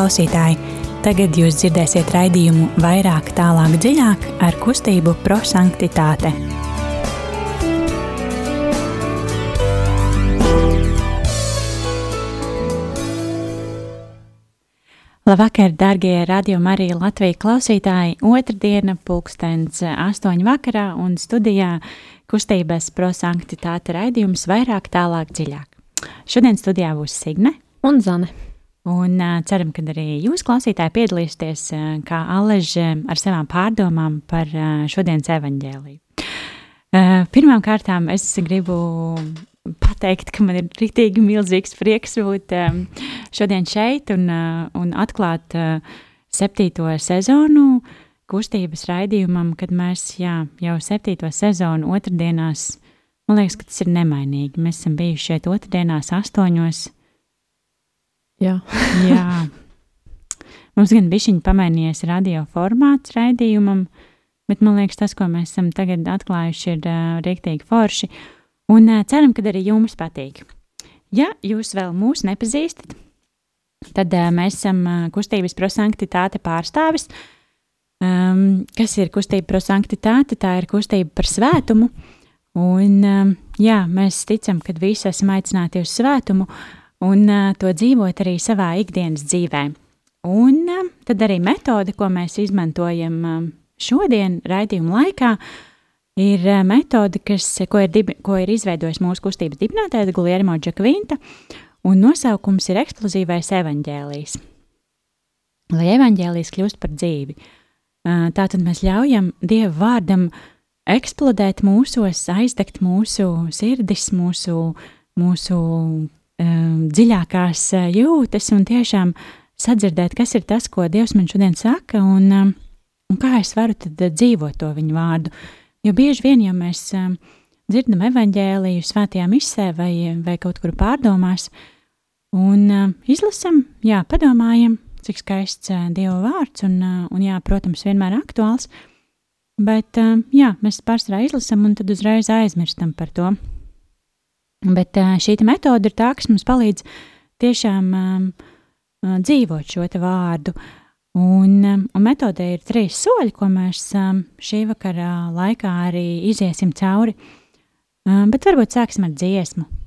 klausītāji! Tagad jūs dzirdēsiet raidījumu vairāk, tālāk, dziļāk ar kustību prosanktitāte. Labvakar, darbie radio Marija Latvijas klausītāji! Otradiena, pulkstenis astoņu vakarā un studijā kustības prosanktitāte raidījums vairāk, tālāk, dziļāk. Šodien studijā būs Signe un Zane. Un ceram, ka arī jūs, klausītāji, piedalīsieties kā Aleģe ar savām pārdomām par šodienas evaņģēliju. Pirmkārt, es gribu pateikt, ka man ir rītīgi milzīgs prieks būt šodien šeit un, un atklāt septīto sezonu kustības raidījumam, kad mēs jā, jau septīto sezonu otrdienās Man liekas, ka tas ir nemainīgi. Mēs esam bijuši šeit otrdienās, astoņos. Jā. Jā. Mums gan bija pamainījies radio formāts raidījumam, bet man liekas, tas, ko mēs esam tagad atklājuši, ir uh, rīktīgi forši. Un uh, ceram, ka arī jums patīk. Ja jūs vēl mūs nepazīstat, tad uh, mēs esam uh, kustības prosanktitāte pārstāvis. Um, kas ir kustība prosanktitāte? Tā ir kustība par svētumu. Uh, Un, um, jā, mēs ticam, ka visi esam aicināti uz svētumu un uh, to dzīvot arī savā ikdienas dzīvē. Un um, tad arī metode, ko mēs izmantojam um, šodien, raidījuma laikā, ir uh, metode, kas, ko, ir dibi, ko ir izveidojis mūsu kustības dibinātājs Guliermo Džakvinta, un nosaukums ir eksplozīvais evaņģēlijs. Lai evaņģēlijs kļūst par dzīvi. Uh, tātad mēs ļaujam Dieva vārdam uh, eksplodēt mūsos, aizdegt mūsu sirdis, mūsu, mūsu um, dziļākās uh, jūtas un tiešām sadzirdēt, kas ir tas, ko Dievs man šodien saka, un, um, un kā es varu tad dzīvot to viņu vārdu. Jo bieži vien, ja mēs um, dzirdam evaņģēliju svētajā misē vai, vai kaut kur pārdomās, un um, izlasam, jā, padomājam, cik skaists uh, Dieva vārds, un, uh, un jā, protams, vienmēr aktuāls, uh, Bet jā, mēs pārsvarā izlasām un tad uzreiz aizmirstam par to. Bet šī metode ir tā, kas mums palīdz tiešām dzīvot šo vārdu. Un, un metodē ir trīs soļi, ko mēs šī vakara laikā arī iziesim cauri. Bet varbūt sāksim ar dziesmu.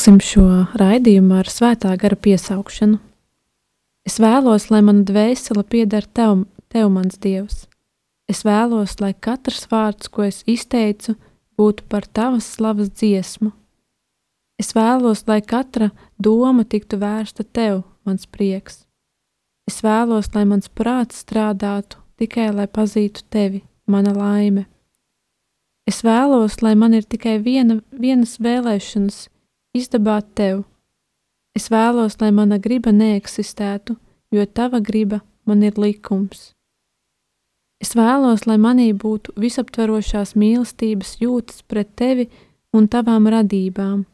Sāksim šo raidījumu ar svētā gara piesaukšanu. Es vēlos, lai mana dvēsele pieder tev, tev, mans dievs. Es vēlos, lai katrs vārds, ko es izteicu, būtu par tavas slavas dziesmu. Es vēlos, lai katra doma tiktu vērsta tev, mans prieks. Es vēlos, lai mans prāts strādātu tikai, lai pazītu tevi, mana laime. Es vēlos, lai man ir tikai viena, vienas vēlēšanas izdabāt tev. Es vēlos, lai mana griba neeksistētu, jo tava griba man ir likums. Es vēlos, lai manī būtu visaptverošās mīlestības jūtas pret tevi un tavām radībām.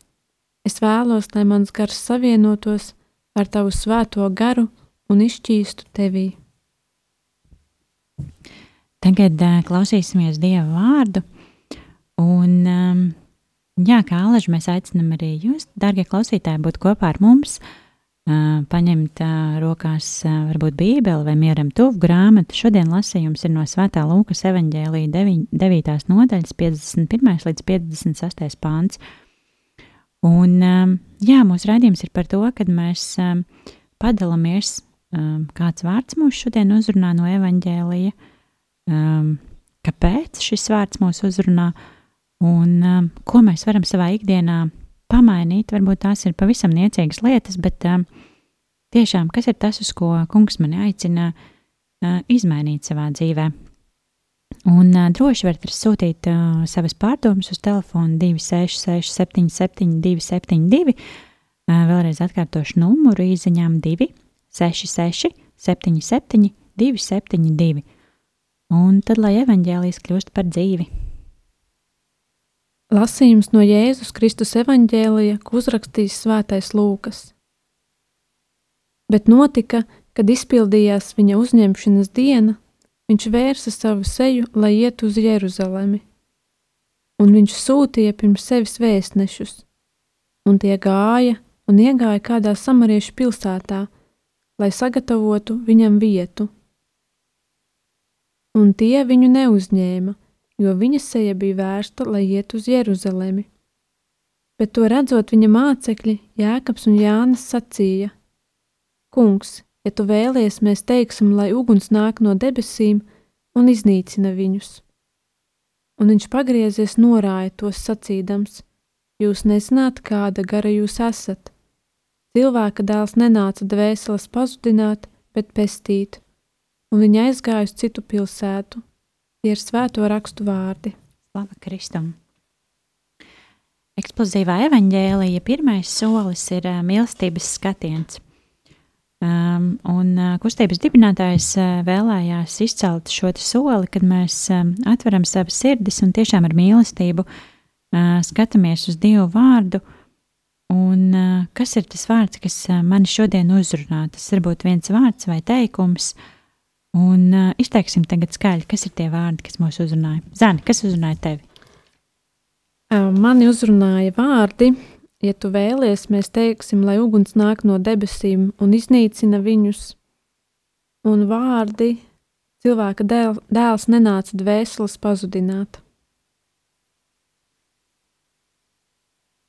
Es vēlos, lai mans gars savienotos ar tavu svēto garu un izšķīstu tevī. Tagad uh, klausīsimies Dieva vārdu. Un, um, Jā, kā Alaži, mēs aicinām arī jūs, darbie klausītāji, būt kopā ar mums, paņemt rokās varbūt Bībeli vai mieram tuvu grāmatu. Šodien lasījums ir no Svētā Lūkas evaņģēlīja 9. nodaļas 51. līdz 56. pāns. Un, jā, mūsu raidījums ir par to, kad mēs padalāmies, kāds vārds mūs šodien uzrunā no evaņģēlīja, kāpēc šis vārds mūs uzrunā, Un um, ko mēs varam savā ikdienā pamainīt? Varbūt tās ir pavisam niecīgas lietas, bet um, tiešām kas ir tas, uz ko kungs mani aicina uh, izmainīt savā dzīvē? Un uh, droši varat sūtīt uh, savas pārdomas uz telefonu 266, 77, 272. Uh, vēlreiz atkārtošu numuru īsiņām 266, 77, 272. Un tad, lai evaņģēlijas kļūst par dzīvi. Lasījums no Jēzus Kristus evaņģēlija, ko uzrakstījis Svētais Lūkas. Bet notika, kad izpildījās viņa uzņemšanas diena, viņš vērsa savu seju, lai ietu uz Jeruzalemi. Un viņš sūtīja pirms sevis vēstnešus, un tie gāja un iegāja kādā samariešu pilsētā, lai sagatavotu viņam vietu. Un tie viņu neuzņēma jo viņa seja bija vērsta, lai iet uz Jeruzalemi. Bet to redzot viņa mācekļi, Jēkabs un Jānis sacīja: Kungs, ja tu vēlies, mēs teiksim, lai uguns nāk no debesīm un iznīcina viņus. Un viņš pagriezies norāja tos sacīdams: Jūs nezināt, kāda gara jūs esat. Cilvēka dēls nenāca dvēseles pazudināt, bet pestīt, un viņa aizgāja uz citu pilsētu, Tie ir svēto rakstu vārdi. Slava Kristum! Eksplozīvā evaņģēlīja pirmais solis ir uh, mīlestības skatiens. Um, un uh, kustības dibinātājs uh, vēlējās izcelt šo soli, kad mēs atveram savas sirdis un tiešām ar mīlestību uh, skatāmies uz Dievu vārdu. Un, uh, kas ir tas vārds, kas mani šodien uzrunā? Tas var būt viens vārds vai teikums, uh, Un uh, izteiksim tagad skaļi, kas ir tie vārdi, kas mūs uzrunāja. Zani, kas uzrunāja tevi? Uh, mani uzrunāja vārdi, ja tu vēlies, mēs teiksim, lai uguns nāk no debesīm un iznīcina viņus. Un vārdi cilvēka dēl, dēls nenāca dvēseles pazudināt.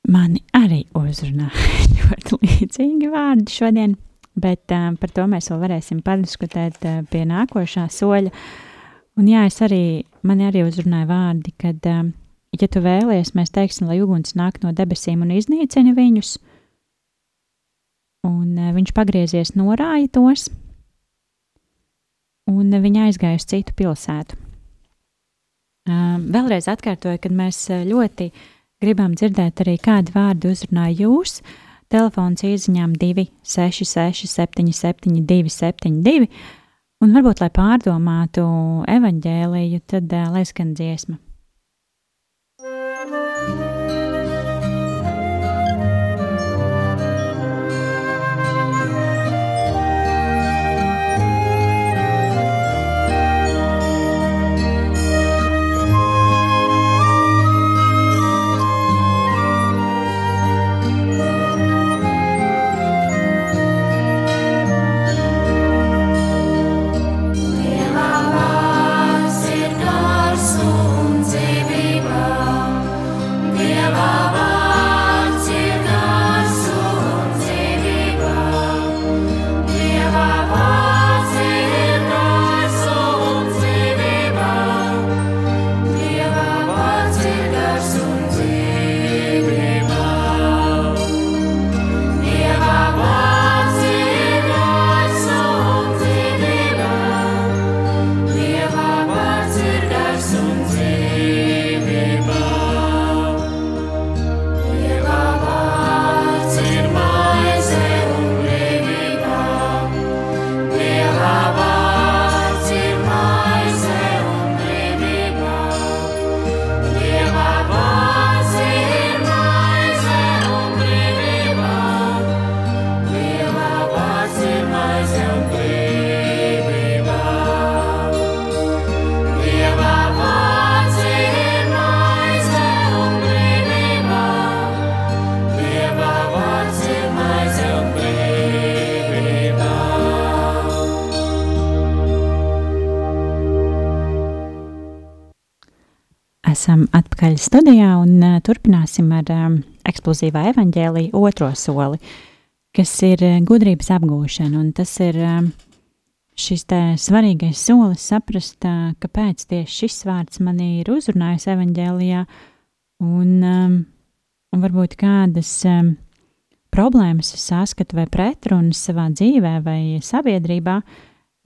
Mani arī uzrunāja ļoti līdzīgi vārdi šodien bet um, par to mēs vēl varēsim padiskutēt uh, pie nākošā soļa. Un jā, es arī, man arī uzrunāja vārdi, kad, um, ja tu vēlies, mēs teiksim, lai uguns nāk no debesīm un iznīcina viņus, un uh, viņš pagriezies norāja tos, un uh, viņa aizgāja uz citu pilsētu. Um, vēlreiz atkārtoju, kad mēs ļoti gribam dzirdēt arī kādu vārdu uzrunāja jūs, uh, Telefons īsiņām 266, 77, 272. Un varbūt, lai pārdomātu evaņģēliju, tad uh, lai skan dziesma. Studijā un uh, turpināsim ar um, eksplozīvā evaņģēlīja otro soli, kas ir uh, gudrības apgūšana. Tas ir um, šis svarīgais solis saprast, uh, kāpēc tieši šis vārds manī ir uzrunājis evaņģēlijā un, um, un varbūt kādas um, problēmas es saskatu vai pretrunas savā dzīvē vai sabiedrībā.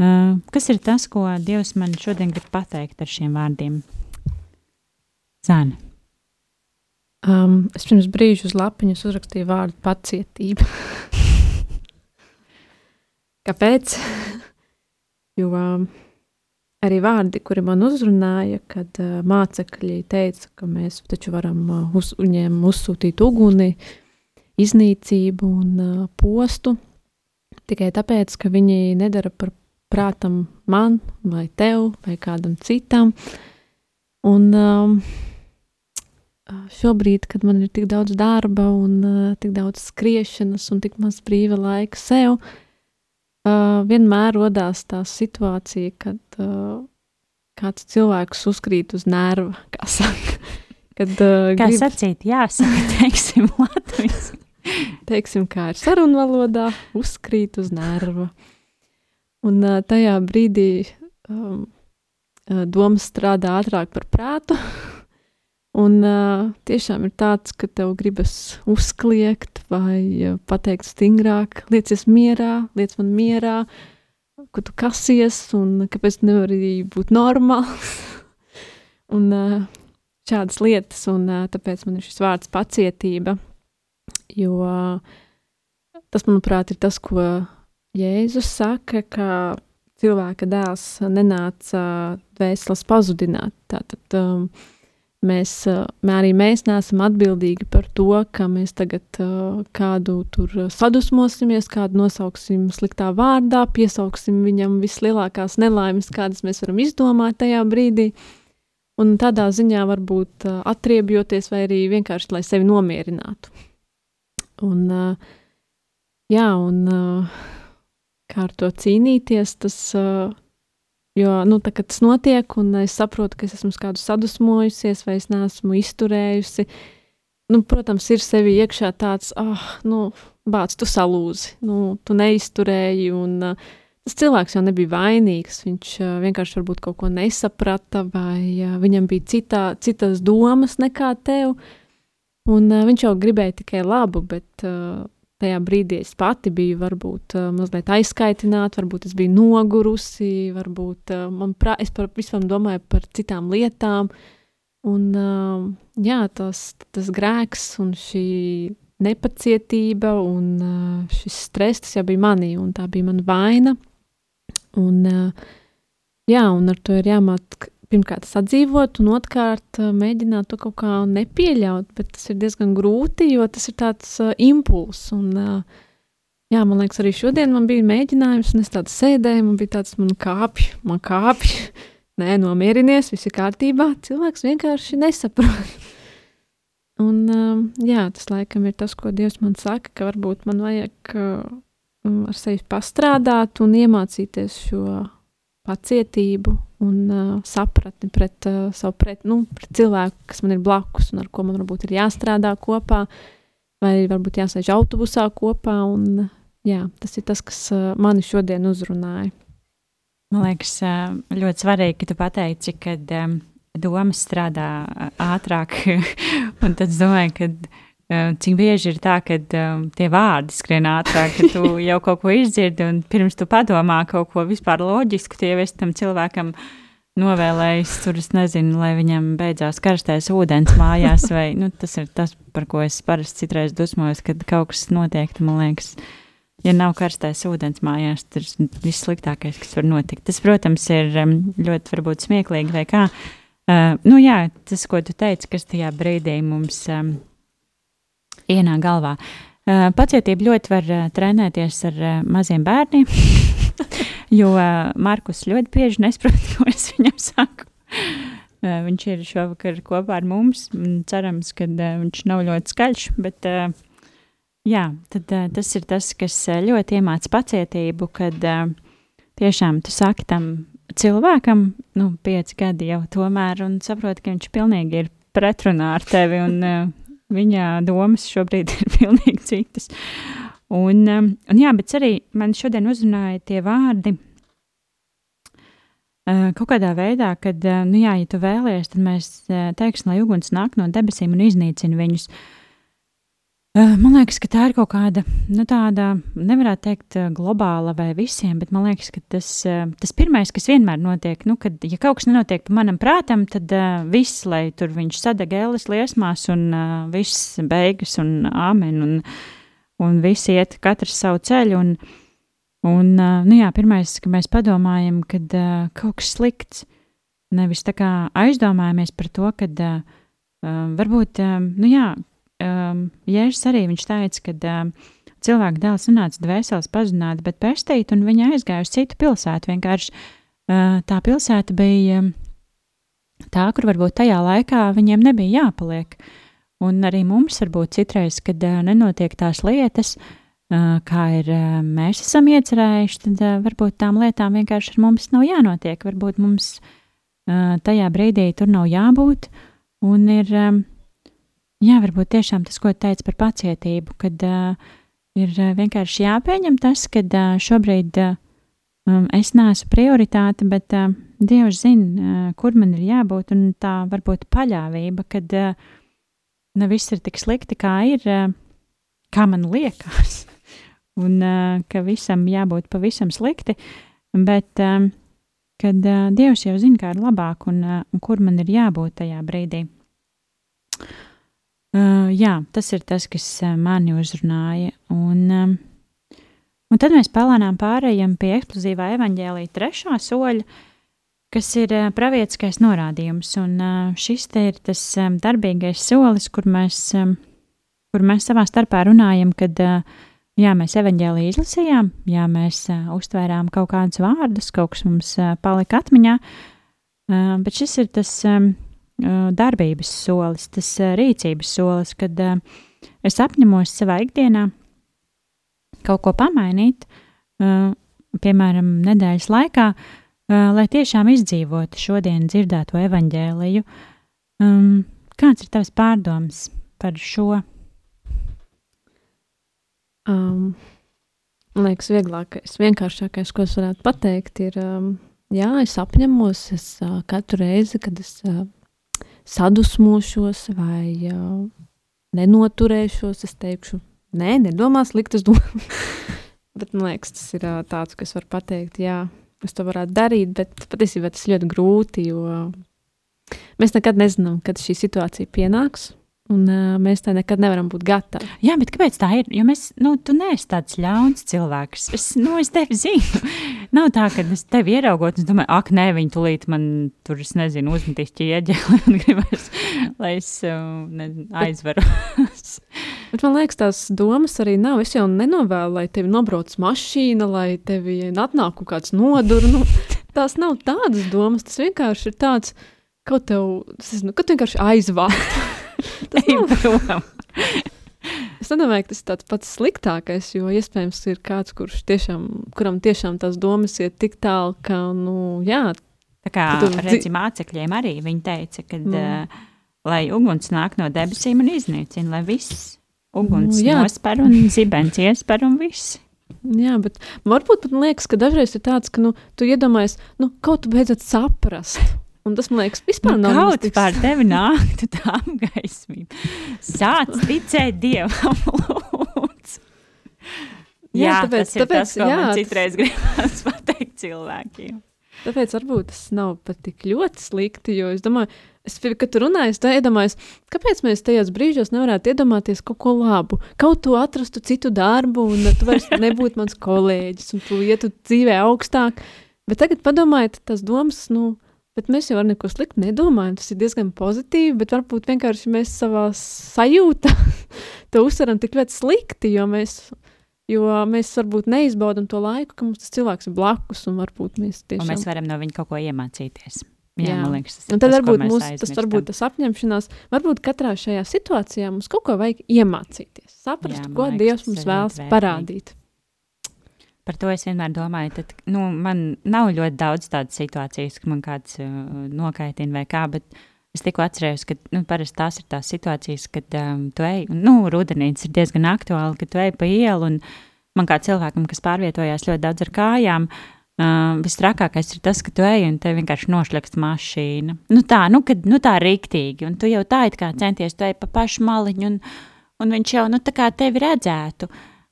Uh, kas ir tas, ko Dievs man šodien grib pateikt ar šiem vārdiem? Zāne. Um, es pirms brīža uz lapiņas uzrakstīju vārdu pacietība. Kāpēc? jo um, arī vārdi, kuri man uzrunāja, kad uh, mācekļi teica, ka mēs taču varam uh, uz, viņiem uzsūtīt uguni, iznīcību un uh, postu, tikai tāpēc, ka viņi nedara par prātam man vai tev vai kādam citam. Un um, šobrīd, kad man ir tik daudz darba un uh, tik daudz skriešanas un tik maz brīva laika sev, uh, vienmēr rodās tā situācija, kad uh, kāds cilvēks uzkrīt uz nerva, kā saka. Kad, uh, kā grib... sacīt, jāsaka, teiksim, Latvijas. teiksim, kā ir sarunvalodā, uzkrīt uz nerva. Un uh, tajā brīdī um, domas strādā ātrāk par prātu, Un uh, tiešām ir tāds, ka tev gribas uzkliegt vai pateikt stingrāk, liecies mierā, liec man mierā, ka tu kasies un kāpēc nevari būt normāls. un uh, šādas lietas, un uh, tāpēc man ir šis vārds pacietība, jo uh, tas, manuprāt, ir tas, ko Jēzus saka, ka cilvēka dēls nenāca dvēseles pazudināt. Tātad, um, Mēs, arī mēs neesam atbildīgi par to, ka mēs tagad kādu tur sadusmosimies, kādu nosauksim sliktā vārdā, piesauksim viņam vislielākās nelaimes, kādas mēs varam izdomāt tajā brīdī. Un tādā ziņā varbūt atriebjoties, vai arī vienkārši lai sevi nomierinātu. Un, jā, un kā ar to cīnīties, tas Jo nu, tā, tas notiek, un es saprotu, ka es esmu kādu sadusmojusies, vai es neesmu izturējusi. Nu, protams, ir sevi iekšā tāds, ah, oh, nu, bāc, tu salūzi, nu, tu neizturēji. Un, uh, tas cilvēks jau nebija vainīgs. Viņš uh, vienkārši varbūt kaut ko nesaprata, vai uh, viņam bija citā, citas domas nekā tev. Un uh, viņš jau gribēja tikai labu, bet uh, tajā brīdī es pati biju varbūt uh, mazliet aizskaitināta, varbūt es biju nogurusi, varbūt uh, man prā, es par vispār domāju par citām lietām. Un uh, jā, tas, tas grēks un šī nepacietība un šis stress, tas jau bija manī, un tā bija mana vaina. Un, jā, un ar to ir jāmāk pirmkārt sadzīvot, un otrkārt mēģināt to kaut kā nepieļaut, bet tas ir diezgan grūti, jo tas ir tāds uh, impulss. Un, uh, jā, man liekas, arī šodien man bija mēģinājums, un es tādu sēdēju, man bija tāds, man kāpj, man kāpj, nē, nomierinies, viss ir kārtībā. Cilvēks vienkārši nesaprot. un, uh, jā, tas laikam ir tas, ko Dievs man saka, ka varbūt man vajag uh, ar sevi pastrādāt un iemācīties šo pacietību un uh, sapratni pret uh, savu pret, nu, pret cilvēku, kas man ir blakus un ar ko man varbūt ir jāstrādā kopā, vai varbūt jāsēž autobusā kopā. Un, jā, tas ir tas, kas uh, mani šodien uzrunāja. Man liekas, ļoti svarīgi, ka tu pateici, ka um, domas strādā ātrāk, un tad es domāju, ka Cik bieži ir tā, ka um, tie vārdi skrien ātrāk, ka tu jau kaut ko izdzirdi, un pirms tu padomā kaut ko vispār loģisku, tie jau esi tam cilvēkam novēlējis, tur es nezinu, lai viņam beidzās karstais ūdens mājās, vai nu, tas ir tas, par ko es parasti citreiz dusmojos, kad kaut kas notiek, man liekas. Ja nav karstais ūdens mājās, tas ir vissliktākais, kas var notikt. Tas, protams, ir ļoti varbūt smieklīgi vai kā. Uh, nu jā, tas, ko tu teici, kas tajā brīdī mums um, ienāk galvā. Uh, pacietība ļoti var uh, trenēties ar uh, maziem bērniem, jo Markus ļoti bieži nesaprot, ko es viņam saku. Viņš ir šovakar kopā ar mums. Cerams, ka viņš nav ļoti skaļš, bet jā, tad, tas ir tas, kas ļoti iemāca pacietību, kad tiešām tu saki tam cilvēkam, nu, pieci gadi jau tomēr, un saproti, ka viņš pilnīgi ir pretrunā ar tevi, un viņa domas šobrīd ir pilnīgi citas. Un, um, un jā, bet arī man šodien uzrunāja tie vārdi. Uh, kaut kādā veidā, kad, uh, nu jā, ja tu vēlies, tad mēs uh, teiksim, lai uguns nāk no debesīm un iznīcina viņus. Uh, man liekas, ka tā ir kaut kāda, nu, tāda, nevarētu teikt, eh, globāla vai visiem, bet man liekas, ka tas, eh, tas pirmais, kas vienmēr notiek, nu, kad, ja kaut kas nenotiek pa manam prātam, tad uh, viss, lai tur viņš sadeg ēles liesmās un uh, viss beigas un āmen un, un visi iet katrs savu ceļu. Un, un uh, nu, jā, pirmais, ka mēs padomājam, kad uh, kaut kas slikts, nevis tā kā aizdomājamies par to, kad uh, varbūt, uh, nu jā, um, Jēzus arī viņš teica, ka um, cilvēka dēls nāca dvēseles pazināt, bet pestīt, un viņa aizgāja uz citu pilsētu. Vienkārši uh, tā pilsēta bija um, tā, kur varbūt tajā laikā viņiem nebija jāpaliek. Un arī mums varbūt citreiz, kad uh, nenotiek tās lietas, uh, kā ir uh, mēs esam iecerējuši, tad uh, varbūt tām lietām vienkārši ar mums nav jānotiek. Varbūt mums uh, tajā brīdī tur nav jābūt, un ir um, Jā, varbūt tiešām tas, ko teica par pacietību, kad uh, ir vienkārši jāpieņem tas, ka uh, šobrīd uh, es neesmu prioritāte, bet uh, Dievs zina, uh, kur man ir jābūt, un tā varbūt paļāvība, kad uh, ne viss ir tik slikti, kā ir, uh, kā man liekas, un uh, ka visam jābūt pavisam slikti, bet um, kad uh, Dievs jau zina, kā ir labāk un, uh, un kur man ir jābūt tajā brīdī. Uh, jā, tas ir tas, kas uh, mani uzrunāja. Un, um, un tad mēs palānām pārējām pie eksplozīvā evaņģēlīja trešā soļa, kas ir uh, pravietiskais norādījums. Un uh, šis ir tas um, darbīgais solis, kur mēs, um, kur mēs savā starpā runājam, kad uh, jā, mēs evaņģēlīju izlasījām, jā, mēs uh, uztvērām kaut kādus vārdus, kaut kas mums uh, palika atmiņā, uh, bet šis ir tas. Um, darbības solis, tas rīcības solis, kad es apņemos savā ikdienā kaut ko pamainīt, piemēram, nedēļas laikā, lai tiešām izdzīvotu šodien dzirdēto evaņģēliju. Kāds ir tavs pārdoms par šo? Um, man liekas, vieglākais, vienkāršākais, ko es varētu pateikt, ir, um, jā, es apņemos es, uh, katru reizi, kad es uh, sadusmošos vai uh, nenoturēšos, es teikšu, nē, nedomā sliktas domas. bet man liekas, tas ir uh, tāds, kas var pateikt, jā, es to varētu darīt, bet patiesībā tas ļoti grūti, jo mēs nekad nezinām, kad šī situācija pienāks. Un uh, mēs tam nekad nevaram būt gatavi. Jā, bet kāpēc tā ir? Jo mēs, nu, tu neesi tāds ļauns cilvēks. Es, nu, es tevi zinu. Nav tā, ka es tevi ieraugot, un domāju, ak, nē, viņi tulīt man tur, es nezinu, uzmetīs ķieģeli un gribas, lai es nezinu, aizveru. bet man liekas, tās domas arī nav. Es jau nenovēlu, lai tevi nobrauc mašīna, lai tevi atnāk kaut kāds nodur. Nu, tās nav tādas domas, tas vienkārši ir tāds, kaut tev, es nezinu, ka tu vienkārši aizvākt. Tas nav Es nedomāju, ka tas ir tāds pats sliktākais, jo iespējams ir kāds, kurš tiešām, kuram tiešām tās domas iet tik tālu, ka, nu, jā. Tā kā, tu, redzi, mācekļiem arī viņi teica, ka, mm. uh, lai uguns nāk no debesīm un iznīcina, lai viss uguns nu, nospēr un zibens iespēr un viss. Jā, bet varbūt pat liekas, ka dažreiz ir tāds, ka, nu, tu iedomājies, nu, kaut tu beidzot saprast. Un tas, man liekas, vispār nu, nav kaut kas pār tevi nāktu tā apgaismība. Sāc ticēt Dievam, lūdzu. Jā, jā tāpēc, tāpēc, tas, jā, man citreiz gribas pateikt cilvēkiem. Tāpēc varbūt tas nav pat tik ļoti slikti, jo es domāju, es, kad tu runāji, es iedomājos, kāpēc mēs tajos brīžos nevarētu iedomāties kaut ko labu, kaut ko atrastu citu darbu, un tu vairs nebūtu mans kolēģis, un tu ietu dzīvē augstāk. Bet tagad padomājiet, tas domas, nu, Bet mēs jau neko sliktu nedomājam. Tas ir diezgan pozitīvi, bet varbūt vienkārši mēs savā sajūtā to uzsveram tik ļoti slikti, jo mēs, jo mēs varbūt neizbaudam to laiku, ka mums tas cilvēks ir blakus un varbūt mēs tiešām. Un mēs varam no viņa kaut ko iemācīties. Jā, Jā. man liekas, tas ir. Un tad tas, varbūt mums, tas varbūt tas apņemšanās, varbūt katrā šajā situācijā mums kaut ko vajag iemācīties, saprast, Jā, ko liekas, Dievs mums vēlas parādīt. Par to es vienmēr domāju, ka nu, man nav ļoti daudz tādas situācijas, ka man kāds uh, nokaitina vai kā, bet es tikko atcerējos, ka nu, parasti tās ir tās situācijas, kad um, tu ej, nu, rudenī tas ir diezgan aktuāli, kad tu ej pa ielu un man kā cilvēkam, kas pārvietojās ļoti daudz ar kājām, Uh, Visstrakākais ir tas, ka tu ej un te vienkārši nošļakst mašīna. Nu tā, nu, kad, nu tā rīktīgi, un tu jau tā it kā centies, tu ej pa pašu maliņu, un, un viņš jau, nu tā kā tevi redzētu,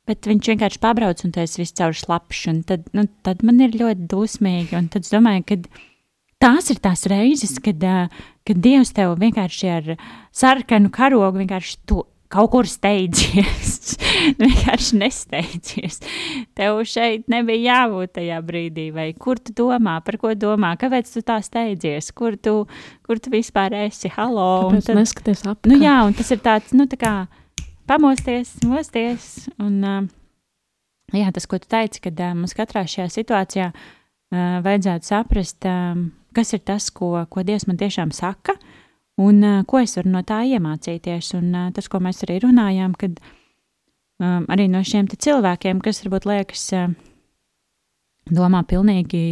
bet viņš vienkārši pabrauc un esi viss caur slapš, un tad, nu, tad man ir ļoti dusmīgi, un tad es domāju, ka tās ir tās reizes, kad, kad Dievs tev vienkārši ar sarkanu karogu vienkārši to kaut kur steidzies. vienkārši nesteidzies. Tev šeit nebija jābūt tajā brīdī, vai kur tu domā, par ko domā, kāpēc tu tā steidzies, kur tu, kur tu vispār esi. Halo! Kāpēc tad, neskaties apkārt? Nu jā, un tas ir tāds, nu tā kā pamosties, mosties, un jā, tas, ko tu teici, kad mums katrā šajā situācijā vajadzētu saprast, kas ir tas, ko, ko Dievs man tiešām saka, Un ko es varu no tā iemācīties? Un tas, ko mēs arī runājām, kad arī no šiem cilvēkiem, kas varbūt liekas, domā pilnīgi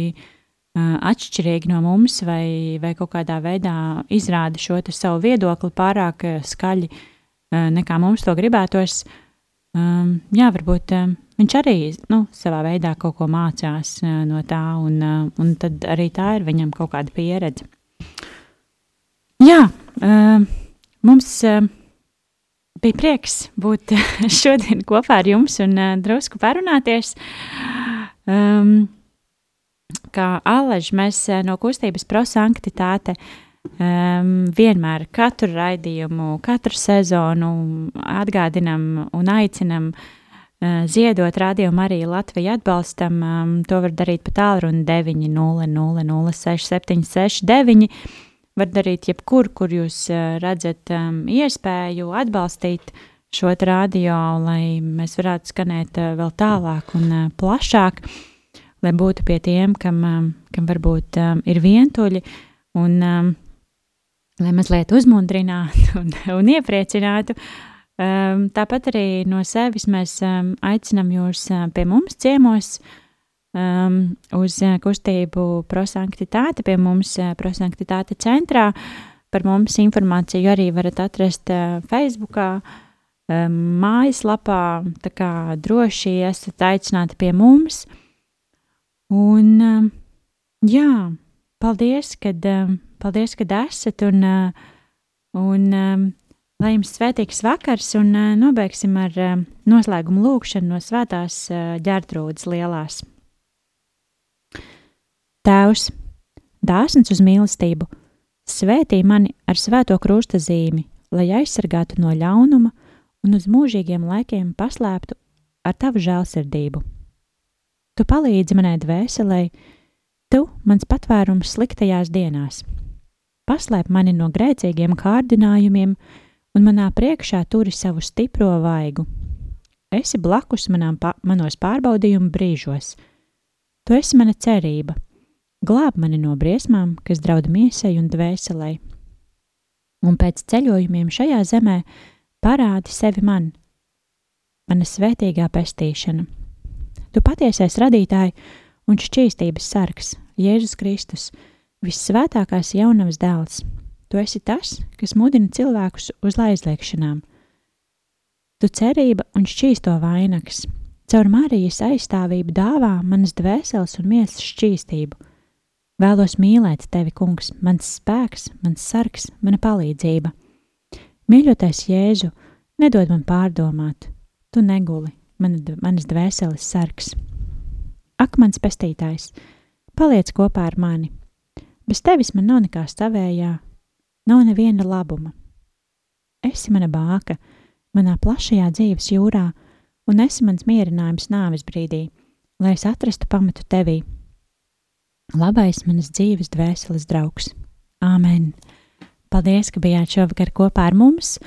atšķirīgi no mums, vai, vai kaut kādā veidā izrāda šo savu viedokli pārāk skaļi, uh, nekā mums to gribētos. Um, jā, varbūt uh, viņš arī nu, savā veidā kaut ko mācās uh, no tā, un, uh, un tad arī tā ir viņam kaut kāda pieredze. Jā, uh, mums uh, bija prieks būt šodien kopā ar jums un uh, drusku parunāties. Um, kā Aleģis, mēs uh, no kustības prosanktitāte um, vienmēr katru raidījumu, katru sezonu atgādinam un aicinam uh, ziedot rādījumu arī Latviju atbalstam. Um, to var darīt pa tālruni 900 06 var darīt jebkur, kur jūs redzat um, iespēju atbalstīt šo radio, lai mēs varētu skanēt uh, vēl tālāk un uh, plašāk, lai būtu pie tiem, kam, um, kam varbūt um, ir vientuļi un um, lai mazliet uzmundrinātu un, un iepriecinātu. Um, tāpat arī no sevis mēs um, aicinām jūs uh, pie mums ciemos, um, uz uh, kustību prosanktitāte pie mums uh, prosanktitāte centrā. Par mums informāciju arī varat atrast uh, Facebookā, um, mājaslapā, tā kā droši esat aicināti pie mums. Un um, jā, paldies, kad, um, paldies, kad esat un, uh, un um, lai jums svētīgs vakars un uh, nobeigsim ar noslēgumu lūkšanu no svētās ģērtrūdas lielās. Tēvs, dāsns uz mīlestību, svētī mani ar svēto krusta zīmi, lai aizsargātu no ļaunuma un uz mūžīgiem laikiem paslēptu ar tavu žēlsirdību. Tu palīdzi manai dvēselē, tu mans patvērums sliktajās dienās. Paslēp mani no grēcīgiem kārdinājumiem un manā priekšā turi savu stipro vaigu. Esi blakus manām, pa, manos pārbaudījumu brīžos. Tu esi mana cerība glāb mani no briesmām, kas draud miesai un dvēselē. Un pēc ceļojumiem šajā zemē parādi sevi man, mana svētīgā pestīšana. Tu patiesais radītāji un šķīstības sargs, Jēzus Kristus, vissvētākās jaunavas dēls. Tu esi tas, kas mudina cilvēkus uz aizliekšanām. Tu cerība un šķīsto vainags, caur Marijas aizstāvību dāvā manas dvēseles un miesas šķīstību Vēlos mīlēt tevi, kungs, mans spēks, mans sargs, mana palīdzība. Mīļotais Jēzu, nedod man pārdomāt, tu neguli, mana, manas dvēseles sargs. Ak, mans pestītājs, paliec kopā ar mani. Bez tevis man nav nekā stāvējā, nav neviena labuma. Esi mana bāka, manā plašajā dzīves jūrā, un esi mans mierinājums nāves brīdī, lai es atrastu pamatu tevī labais manas dzīves dvēseles draugs. Āmen! Paldies, ka bijāt šovakar kopā ar mums!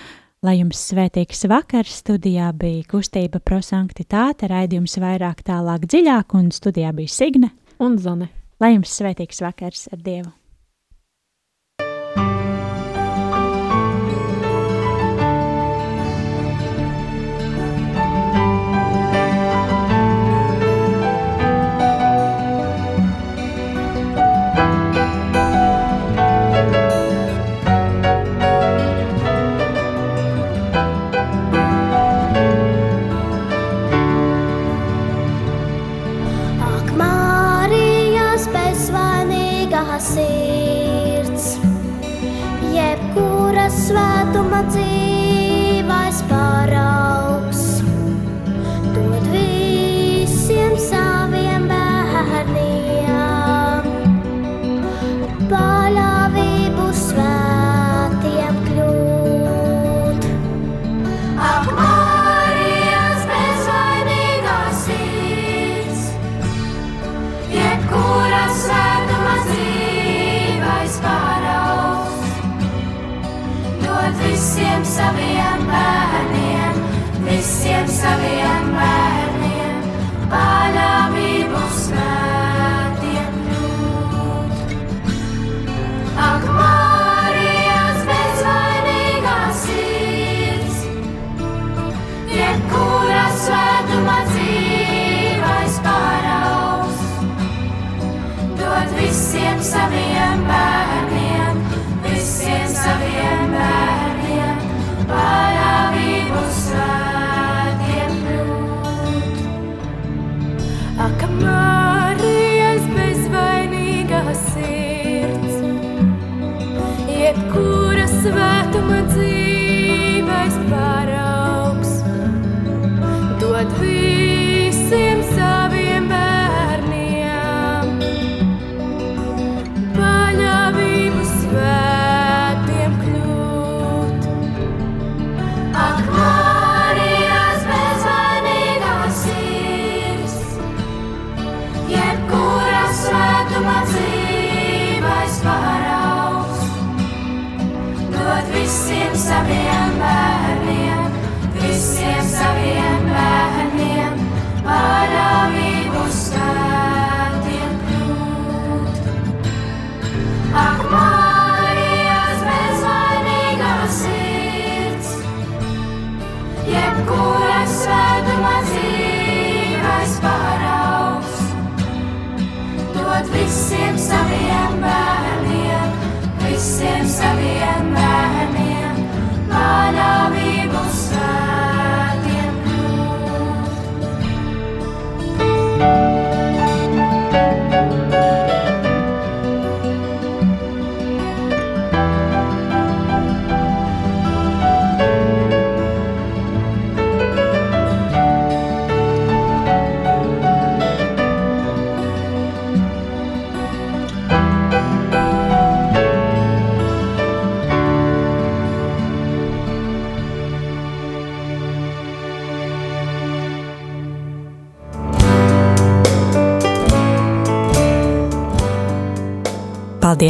Lai jums svētīgs vakars, studijā bija kustība prosanktitāte, raidījums vairāk tālāk dziļāk, un studijā bija Signe un Zane. Lai jums svētīgs vakars ar Dievu!